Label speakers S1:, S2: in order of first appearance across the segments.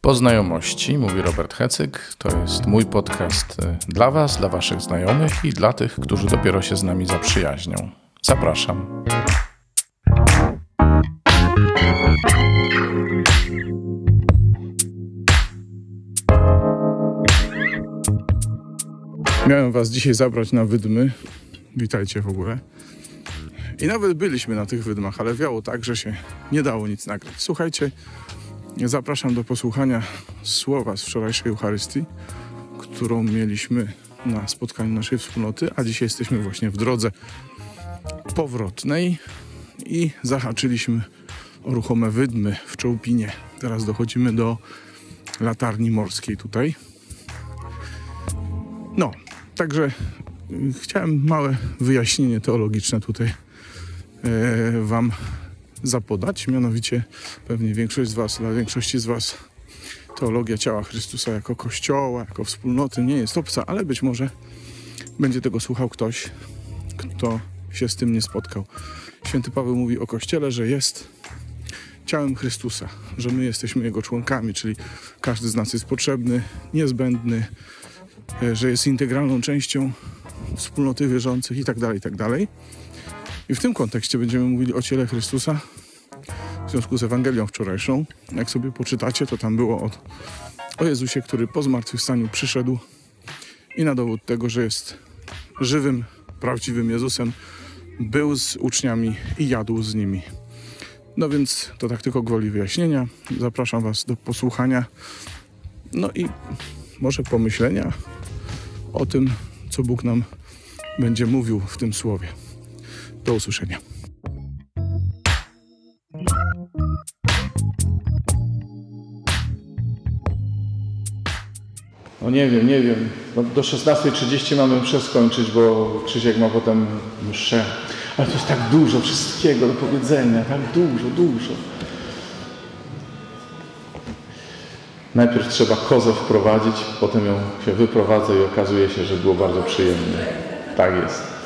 S1: Po znajomości, mówi Robert Hecyk, to jest mój podcast y, dla Was, dla Waszych znajomych i dla tych, którzy dopiero się z nami zaprzyjaźnią. Zapraszam.
S2: Miałem Was dzisiaj zabrać na wydmy. Witajcie w ogóle. I nawet byliśmy na tych wydmach, ale wiało tak, że się nie dało nic nagrać. Słuchajcie, zapraszam do posłuchania słowa z wczorajszej Eucharystii, którą mieliśmy na spotkaniu naszej wspólnoty, a dzisiaj jesteśmy właśnie w drodze powrotnej i zahaczyliśmy o ruchome wydmy w Czołpinie. Teraz dochodzimy do latarni morskiej tutaj. No, także chciałem małe wyjaśnienie teologiczne tutaj Wam zapodać. Mianowicie, pewnie większość z Was, dla większości z Was, teologia ciała Chrystusa jako kościoła, jako wspólnoty nie jest obca, ale być może będzie tego słuchał ktoś, kto się z tym nie spotkał. Święty Paweł mówi o kościele, że jest ciałem Chrystusa, że my jesteśmy jego członkami, czyli każdy z nas jest potrzebny, niezbędny, e, że jest integralną częścią wspólnoty wierzących i tak dalej, i tak dalej. I w tym kontekście będziemy mówili o ciele Chrystusa w związku z Ewangelią wczorajszą. Jak sobie poczytacie, to tam było od, o Jezusie, który po zmartwychwstaniu przyszedł i na dowód tego, że jest żywym, prawdziwym Jezusem, był z uczniami i jadł z nimi. No więc to tak tylko gwoli wyjaśnienia. Zapraszam Was do posłuchania. No i może pomyślenia o tym, co Bóg nam będzie mówił w tym słowie. Do usłyszenia.
S1: No nie wiem, nie wiem. No do 16.30 mamy przeskończyć, bo Krzysiek ma potem mszę. Ale to jest tak dużo wszystkiego do powiedzenia, tak dużo, dużo. Najpierw trzeba kozę wprowadzić, potem ją się wyprowadza i okazuje się, że było bardzo przyjemnie. Tak jest.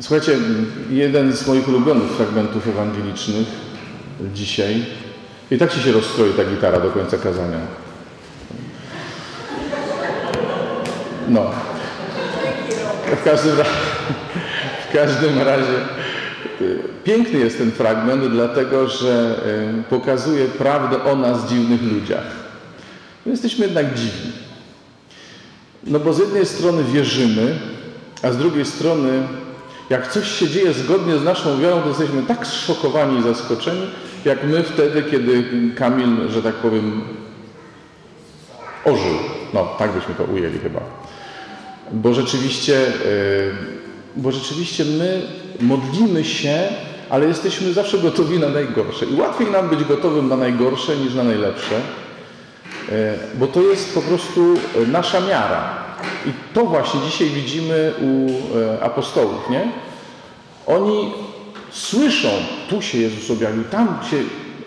S1: Słuchajcie, jeden z moich ulubionych fragmentów ewangelicznych dzisiaj. I tak ci się rozstroi ta gitara do końca kazania. No. W każdym, w każdym razie piękny jest ten fragment, dlatego że pokazuje prawdę o nas, dziwnych ludziach. My jesteśmy jednak dziwni. No bo z jednej strony wierzymy, a z drugiej strony, jak coś się dzieje zgodnie z naszą wiarą, to jesteśmy tak zszokowani i zaskoczeni, jak my wtedy, kiedy Kamil, że tak powiem, ożył. No, tak byśmy to ujęli chyba. Bo rzeczywiście, bo rzeczywiście my modlimy się, ale jesteśmy zawsze gotowi na najgorsze. I łatwiej nam być gotowym na najgorsze niż na najlepsze. E, bo to jest po prostu e, nasza miara. I to właśnie dzisiaj widzimy u e, apostołów, nie? Oni słyszą, tu się Jezus objawił, tam się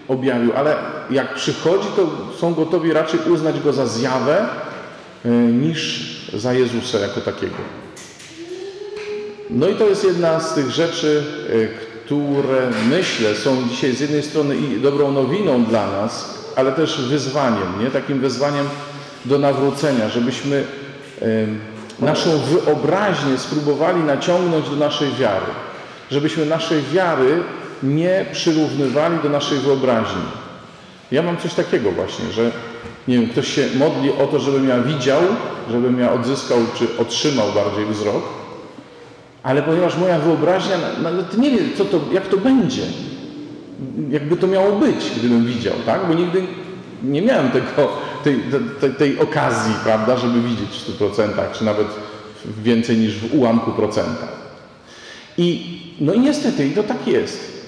S1: objawił, ale jak przychodzi, to są gotowi raczej uznać Go za zjawę niż za Jezusa jako takiego. No i to jest jedna z tych rzeczy, które myślę są dzisiaj z jednej strony i dobrą nowiną dla nas, ale też wyzwaniem, nie? takim wyzwaniem do nawrócenia, żebyśmy naszą wyobraźnię spróbowali naciągnąć do naszej wiary, żebyśmy naszej wiary nie przyrównywali do naszej wyobraźni. Ja mam coś takiego właśnie, że nie wiem, ktoś się modli o to, żebym ja widział, żebym ja odzyskał czy otrzymał bardziej wzrok, ale ponieważ moja wyobraźnia nawet nie wie, co to, jak to będzie, jakby to miało być, gdybym widział, tak? Bo nigdy nie miałem tego, tej, tej, tej okazji, prawda, żeby widzieć w 100%, czy nawet więcej niż w ułamku procenta. I, no i niestety, i to tak jest.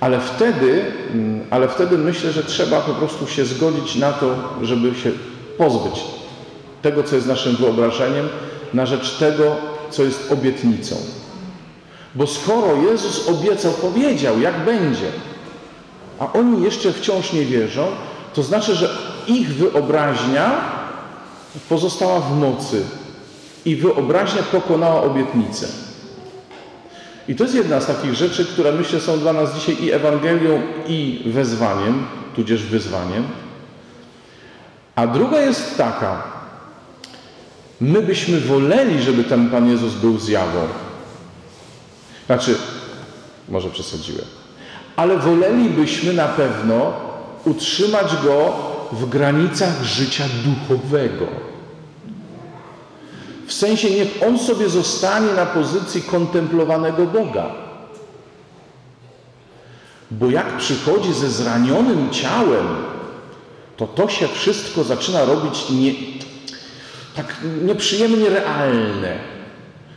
S1: Ale wtedy, mm, ale wtedy myślę, że trzeba po prostu się zgodzić na to, żeby się pozbyć tego, co jest naszym wyobrażeniem, na rzecz tego, co jest obietnicą. Bo skoro Jezus obiecał, powiedział, jak będzie, a oni jeszcze wciąż nie wierzą, to znaczy, że ich wyobraźnia pozostała w mocy i wyobraźnia pokonała obietnicę. I to jest jedna z takich rzeczy, które myślę są dla nas dzisiaj i Ewangelią, i wezwaniem, tudzież wyzwaniem. A druga jest taka, my byśmy woleli, żeby ten Pan Jezus był zjawą. Znaczy, może przesadziłem, ale wolelibyśmy na pewno utrzymać go w granicach życia duchowego. W sensie niech on sobie zostanie na pozycji kontemplowanego Boga. Bo jak przychodzi ze zranionym ciałem, to to się wszystko zaczyna robić nie, tak nieprzyjemnie realne.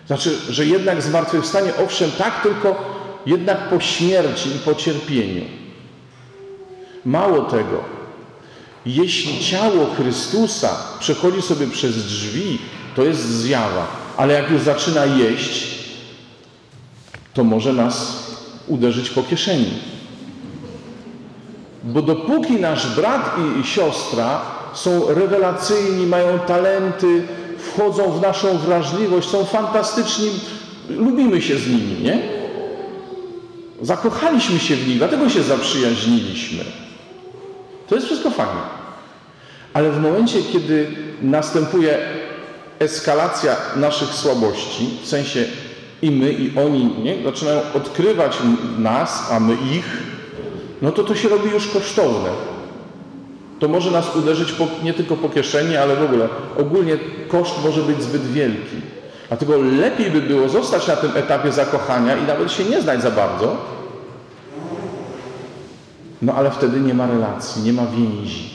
S1: Znaczy, że jednak zmartwychwstanie, owszem, tak, tylko jednak po śmierci i po cierpieniu. Mało tego, jeśli ciało Chrystusa przechodzi sobie przez drzwi, to jest zjawa, ale jak już zaczyna jeść, to może nas uderzyć po kieszeni. Bo dopóki nasz brat i siostra są rewelacyjni, mają talenty, wchodzą w naszą wrażliwość, są fantastyczni, lubimy się z nimi, nie? Zakochaliśmy się w nich, dlatego się zaprzyjaźniliśmy. To jest wszystko fajne. Ale w momencie, kiedy następuje eskalacja naszych słabości, w sensie i my, i oni nie? zaczynają odkrywać nas, a my ich, no to to się robi już kosztowne. To może nas uderzyć po, nie tylko po kieszeni, ale w ogóle ogólnie koszt może być zbyt wielki. Dlatego lepiej by było zostać na tym etapie zakochania i nawet się nie znać za bardzo. No ale wtedy nie ma relacji, nie ma więzi.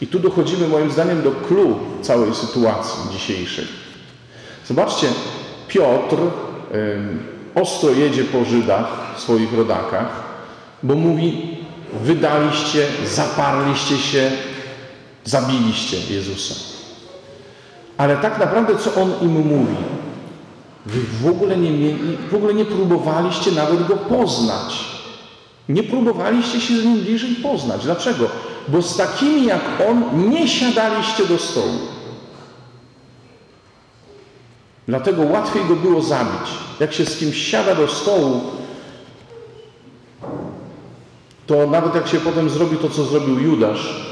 S1: I tu dochodzimy moim zdaniem do clue całej sytuacji dzisiejszej. Zobaczcie, Piotr ostro jedzie po Żydach, swoich rodakach, bo mówi, wydaliście, zaparliście się, zabiliście Jezusa. Ale tak naprawdę co On im mówi? Wy w ogóle nie, mieli, w ogóle nie próbowaliście nawet Go poznać. Nie próbowaliście się z Nim bliżej poznać. Dlaczego? Bo z takimi jak On nie siadaliście do stołu. Dlatego łatwiej Go było zabić. Jak się z kimś siada do stołu, to nawet jak się potem zrobi to, co zrobił Judasz,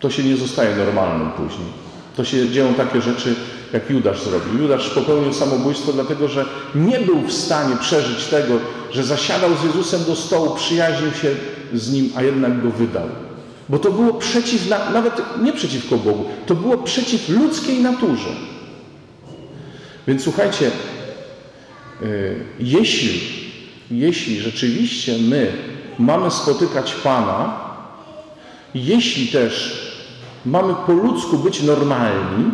S1: to się nie zostaje normalnym później. To się dzieją takie rzeczy, jak Judasz zrobił. Judasz popełnił samobójstwo, dlatego że nie był w stanie przeżyć tego, że zasiadał z Jezusem do stołu, przyjaźnił się z nim, a jednak go wydał. Bo to było przeciw, nawet nie przeciwko Bogu, to było przeciw ludzkiej naturze. Więc słuchajcie, y, jeśli, jeśli rzeczywiście my mamy spotykać Pana, jeśli też mamy po ludzku być normalni,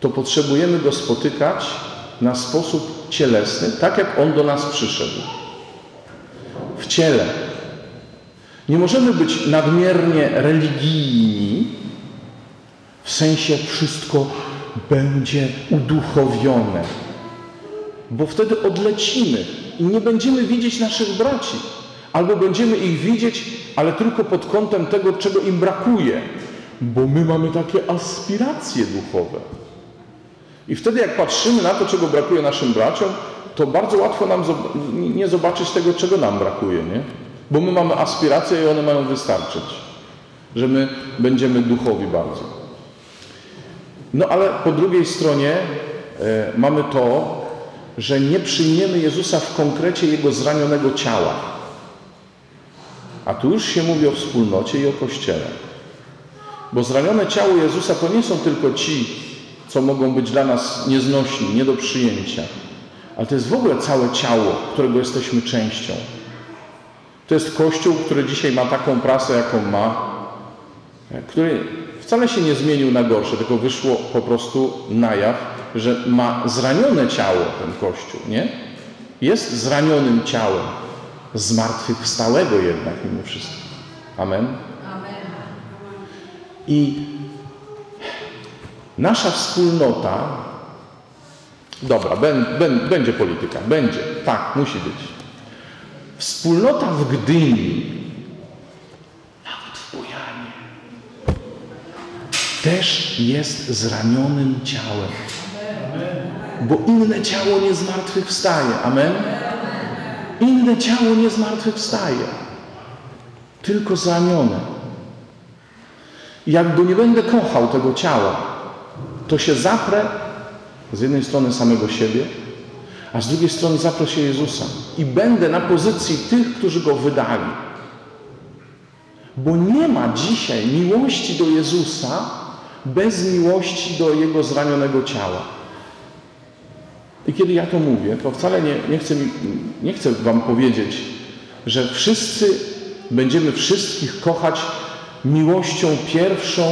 S1: to potrzebujemy Go spotykać na sposób cielesny, tak jak On do nas przyszedł. W ciele. Nie możemy być nadmiernie religijni, w sensie wszystko będzie uduchowione, bo wtedy odlecimy i nie będziemy widzieć naszych braci, albo będziemy ich widzieć, ale tylko pod kątem tego, czego im brakuje, bo my mamy takie aspiracje duchowe. I wtedy, jak patrzymy na to, czego brakuje naszym braciom, to bardzo łatwo nam nie zobaczyć tego, czego nam brakuje, nie? Bo my mamy aspiracje i one mają wystarczyć, że my będziemy duchowi bardzo. No ale po drugiej stronie e, mamy to, że nie przyjmiemy Jezusa w konkrecie Jego zranionego ciała. A tu już się mówi o wspólnocie i o Kościele. Bo zranione ciało Jezusa to nie są tylko ci, co mogą być dla nas nieznośni, nie do przyjęcia. Ale to jest w ogóle całe ciało, którego jesteśmy częścią. To jest Kościół, który dzisiaj ma taką prasę, jaką ma, który wcale się nie zmienił na gorsze, tylko wyszło po prostu na jaw, że ma zranione ciało ten Kościół, nie? Jest zranionym ciałem, zmartwychwstałego jednak mimo wszystko. Amen? I nasza wspólnota, dobra, będzie polityka, będzie, tak, musi być. Wspólnota w Gdyni, nawet w Bojanie, też jest zranionym ciałem. Bo inne ciało nie zmartwychwstaje. Amen? Inne ciało nie zmartwychwstaje. Tylko zranione. Jak go nie będę kochał tego ciała, to się zaprę z jednej strony samego siebie, a z drugiej strony zaprę się Jezusa i będę na pozycji tych, którzy go wydali. Bo nie ma dzisiaj miłości do Jezusa bez miłości do Jego zranionego ciała. I kiedy ja to mówię, to wcale nie, nie, chcę, nie chcę Wam powiedzieć, że wszyscy będziemy wszystkich kochać miłością pierwszą,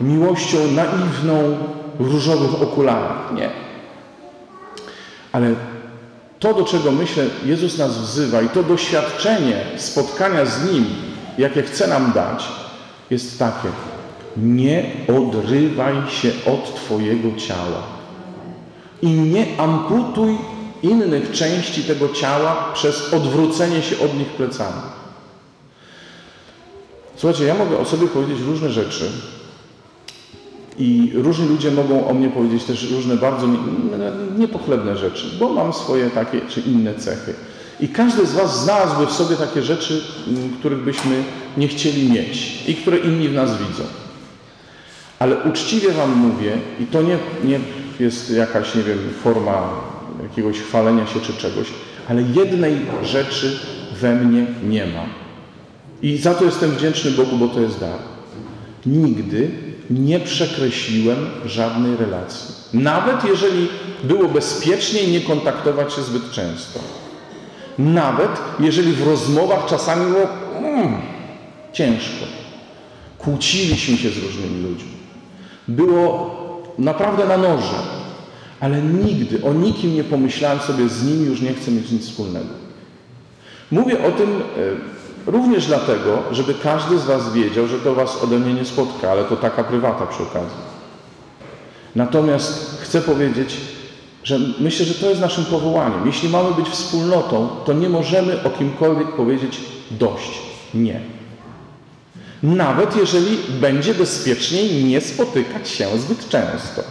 S1: miłością naiwną różowych okularach. Nie. Ale to, do czego myślę, Jezus nas wzywa i to doświadczenie spotkania z Nim, jakie chce nam dać, jest takie. Nie odrywaj się od Twojego ciała i nie amputuj innych części tego ciała przez odwrócenie się od nich plecami. Słuchajcie, ja mogę o sobie powiedzieć różne rzeczy i różni ludzie mogą o mnie powiedzieć też różne bardzo niepochlebne rzeczy, bo mam swoje takie czy inne cechy. I każdy z Was znalazłby w sobie takie rzeczy, których byśmy nie chcieli mieć i które inni w nas widzą. Ale uczciwie Wam mówię, i to nie, nie jest jakaś, nie wiem, forma jakiegoś chwalenia się czy czegoś, ale jednej rzeczy we mnie nie ma. I za to jestem wdzięczny Bogu, bo to jest dar. Nigdy nie przekreśliłem żadnej relacji. Nawet jeżeli było bezpieczniej nie kontaktować się zbyt często. Nawet jeżeli w rozmowach czasami było mm, ciężko. Kłóciliśmy się z różnymi ludźmi. Było naprawdę na noże. Ale nigdy o nikim nie pomyślałem sobie, z nimi już nie chcę mieć nic wspólnego. Mówię o tym e, również dlatego, żeby każdy z Was wiedział, że to Was ode mnie nie spotka, ale to taka prywata przy okazji. Natomiast chcę powiedzieć, że myślę, że to jest naszym powołaniem. Jeśli mamy być wspólnotą, to nie możemy o kimkolwiek powiedzieć dość. Nie. Nawet jeżeli będzie bezpieczniej nie spotykać się zbyt często.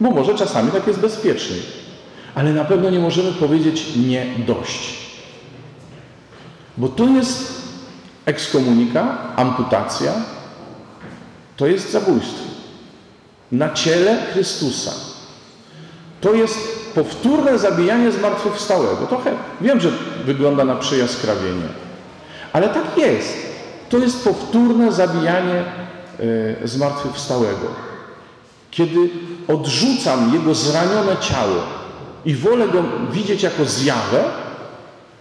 S1: Bo może czasami tak jest bezpieczniej. Ale na pewno nie możemy powiedzieć nie dość. Bo to jest ekskomunika, amputacja, to jest zabójstwo. Na ciele Chrystusa. To jest powtórne zabijanie zmartwychwstałego. Trochę wiem, że wygląda na przyjaskrawienie. Ale tak jest. To jest powtórne zabijanie y, zmartwychwstałego. Kiedy odrzucam jego zranione ciało i wolę go widzieć jako zjawę,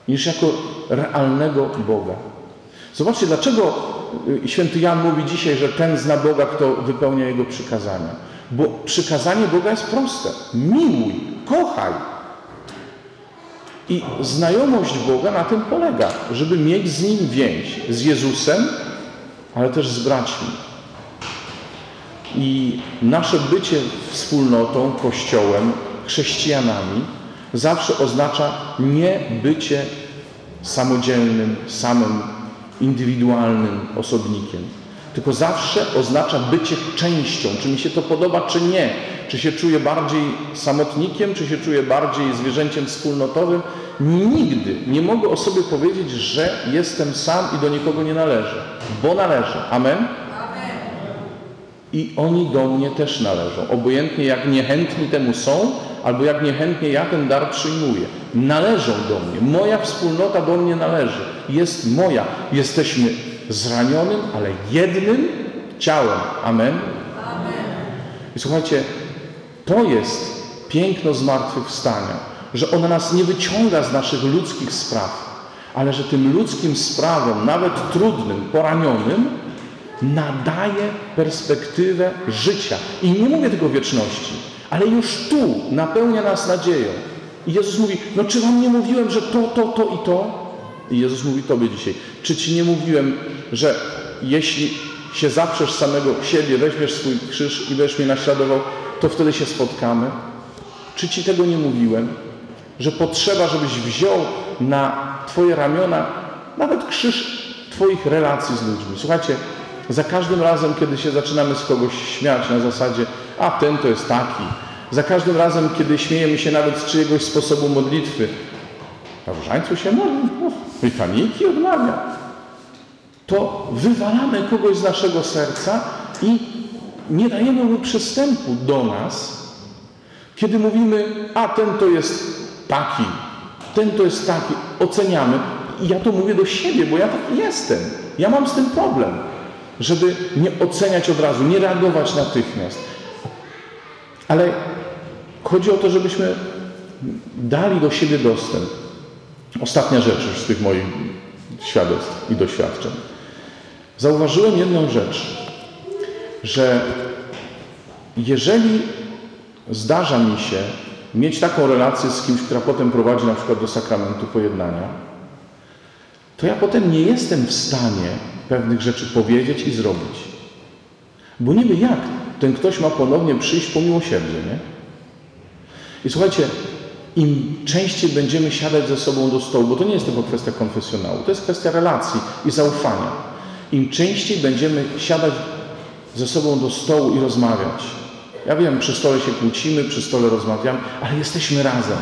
S1: niż jako realnego Boga. Zobaczcie, dlaczego y, święty Jan mówi dzisiaj, że ten zna Boga, kto wypełnia Jego przykazania. Bo przykazanie Boga jest proste. Miłuj, kochaj. I znajomość Boga na tym polega, żeby mieć z Nim więź. Z Jezusem, ale też z braćmi. I nasze bycie wspólnotą, Kościołem, chrześcijanami zawsze oznacza nie bycie samodzielnym, samym indywidualnym osobnikiem, tylko zawsze oznacza bycie częścią, czy mi się to podoba, czy nie. Czy się czuję bardziej samotnikiem, czy się czuję bardziej zwierzęciem wspólnotowym. Nigdy nie mogę o sobie powiedzieć, że jestem sam i do nikogo nie należę, bo należę. Amen? I oni do mnie też należą. Obojętnie jak niechętni temu są, albo jak niechętnie ja ten dar przyjmuję. Należą do mnie. Moja wspólnota do mnie należy. Jest moja. Jesteśmy zranionym, ale jednym ciałem. Amen? Amen. I słuchajcie, to jest piękno zmartwychwstania, że ona nas nie wyciąga z naszych ludzkich spraw, ale że tym ludzkim sprawom, nawet trudnym, poranionym, nadaje perspektywę życia. I nie mówię tylko wieczności, ale już tu napełnia nas nadzieją. I Jezus mówi, no czy wam nie mówiłem, że to, to, to i to? I Jezus mówi Tobie dzisiaj, czy Ci nie mówiłem, że jeśli się zaprzesz samego siebie, weźmiesz swój krzyż i będziesz mnie naśladował, to wtedy się spotkamy? Czy Ci tego nie mówiłem? Że potrzeba, żebyś wziął na Twoje ramiona nawet krzyż Twoich relacji z ludźmi. Słuchajcie, za każdym razem, kiedy się zaczynamy z kogoś śmiać na zasadzie, a ten to jest taki, Za każdym razem, kiedy śmiejemy się nawet z czyjegoś sposobu modlitwy, na różańcu się modli, litaniki odmawia, to wywalamy kogoś z naszego serca i nie dajemy mu przystępu do nas, kiedy mówimy, a ten to jest taki, ten to jest taki, oceniamy. I ja to mówię do siebie, bo ja taki jestem. Ja mam z tym problem, żeby nie oceniać od razu, nie reagować natychmiast. Ale chodzi o to, żebyśmy dali do siebie dostęp. Ostatnia rzecz już z tych moich świadectw i doświadczeń. Zauważyłem jedną rzecz, że jeżeli zdarza mi się mieć taką relację z kimś, która potem prowadzi na przykład do sakramentu pojednania, to ja potem nie jestem w stanie pewnych rzeczy powiedzieć i zrobić. Bo niby jak ten ktoś ma ponownie przyjść po miłosierdzie, nie? I słuchajcie, im częściej będziemy siadać ze sobą do stołu, bo to nie jest tylko kwestia konfesjonału, to jest kwestia relacji i zaufania. Im częściej będziemy siadać ze sobą do stołu i rozmawiać. Ja wiem, przy stole się kłócimy, przy stole rozmawiamy, ale jesteśmy razem.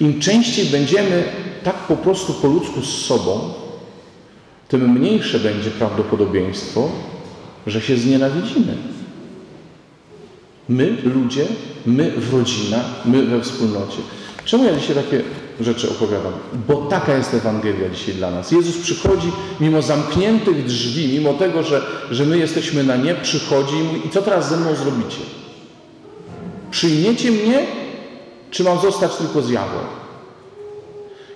S1: Im częściej będziemy tak po prostu po ludzku z sobą, tym mniejsze będzie prawdopodobieństwo, że się znienawidzimy. My, ludzie, my w rodzinach, my we wspólnocie. Czemu ja dzisiaj takie rzeczy opowiadam? Bo taka jest Ewangelia dzisiaj dla nas. Jezus przychodzi mimo zamkniętych drzwi, mimo tego, że, że my jesteśmy na nie, przychodzi i mówi, i co teraz ze mną zrobicie? Przyjmiecie mnie, czy mam zostać tylko zjawą?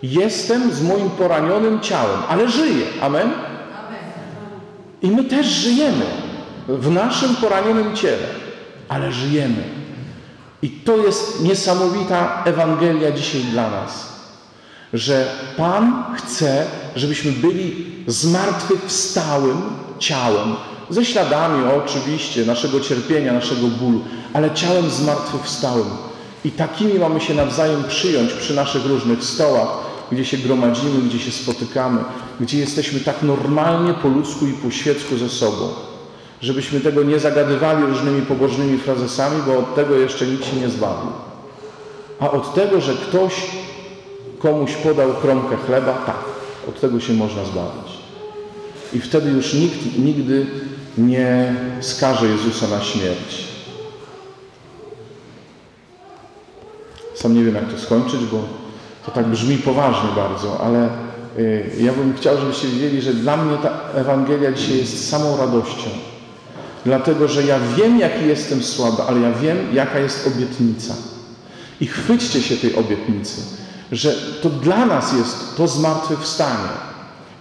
S1: Jestem z moim poranionym ciałem, ale żyję. Amen? I my też żyjemy w naszym poranionym ciele, ale żyjemy. I to jest niesamowita Ewangelia dzisiaj dla nas, że Pan chce, żebyśmy byli zmartwychwstałym ciałem, ze śladami oczywiście naszego cierpienia, naszego bólu, ale ciałem zmartwychwstałym. I takimi mamy się nawzajem przyjąć przy naszych różnych stołach, gdzie się gromadzimy, gdzie się spotykamy, gdzie jesteśmy tak normalnie po ludzku i po świecku ze sobą. Żebyśmy tego nie zagadywali różnymi pobożnymi frazesami, bo od tego jeszcze nikt się nie zbawił. A od tego, że ktoś komuś podał kromkę chleba, tak, od tego się można zbawić. I wtedy już nikt nigdy nie skaże Jezusa na śmierć. Sam nie wiem, jak to skończyć, bo to tak brzmi poważnie bardzo, ale y, ja bym chciał, żebyście wiedzieli, że dla mnie ta Ewangelia dzisiaj jest samą radością. Dlatego, że ja wiem, jaki jestem słaby, ale ja wiem, jaka jest obietnica. I chwyćcie się tej obietnicy, że to dla nas jest to zmartwychwstanie.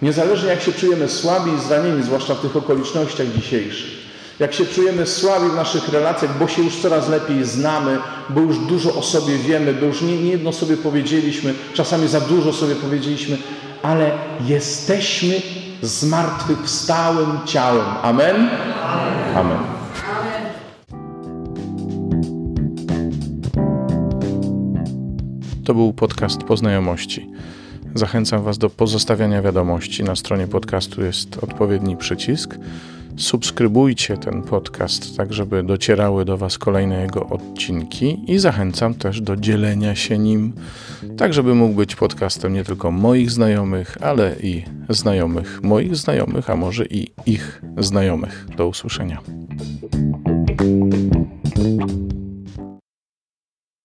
S1: Niezależnie jak się czujemy słabi i zranieni, zwłaszcza w tych okolicznościach dzisiejszych. Jak się czujemy słabi w naszych relacjach, bo się już coraz lepiej znamy, bo już dużo o sobie wiemy, bo już nie, nie jedno sobie powiedzieliśmy, czasami za dużo sobie powiedzieliśmy, ale jesteśmy zmartwychwstałym ciałem. Amen? Amen.
S2: To był podcast Poznajomości. Zachęcam Was do pozostawiania wiadomości. Na stronie podcastu jest odpowiedni przycisk. Subskrybujcie ten podcast, tak żeby docierały do Was kolejne jego odcinki i zachęcam też do dzielenia się nim, tak żeby mógł być podcastem nie tylko moich znajomych, ale i znajomych moich znajomych, a może i ich znajomych. Do usłyszenia.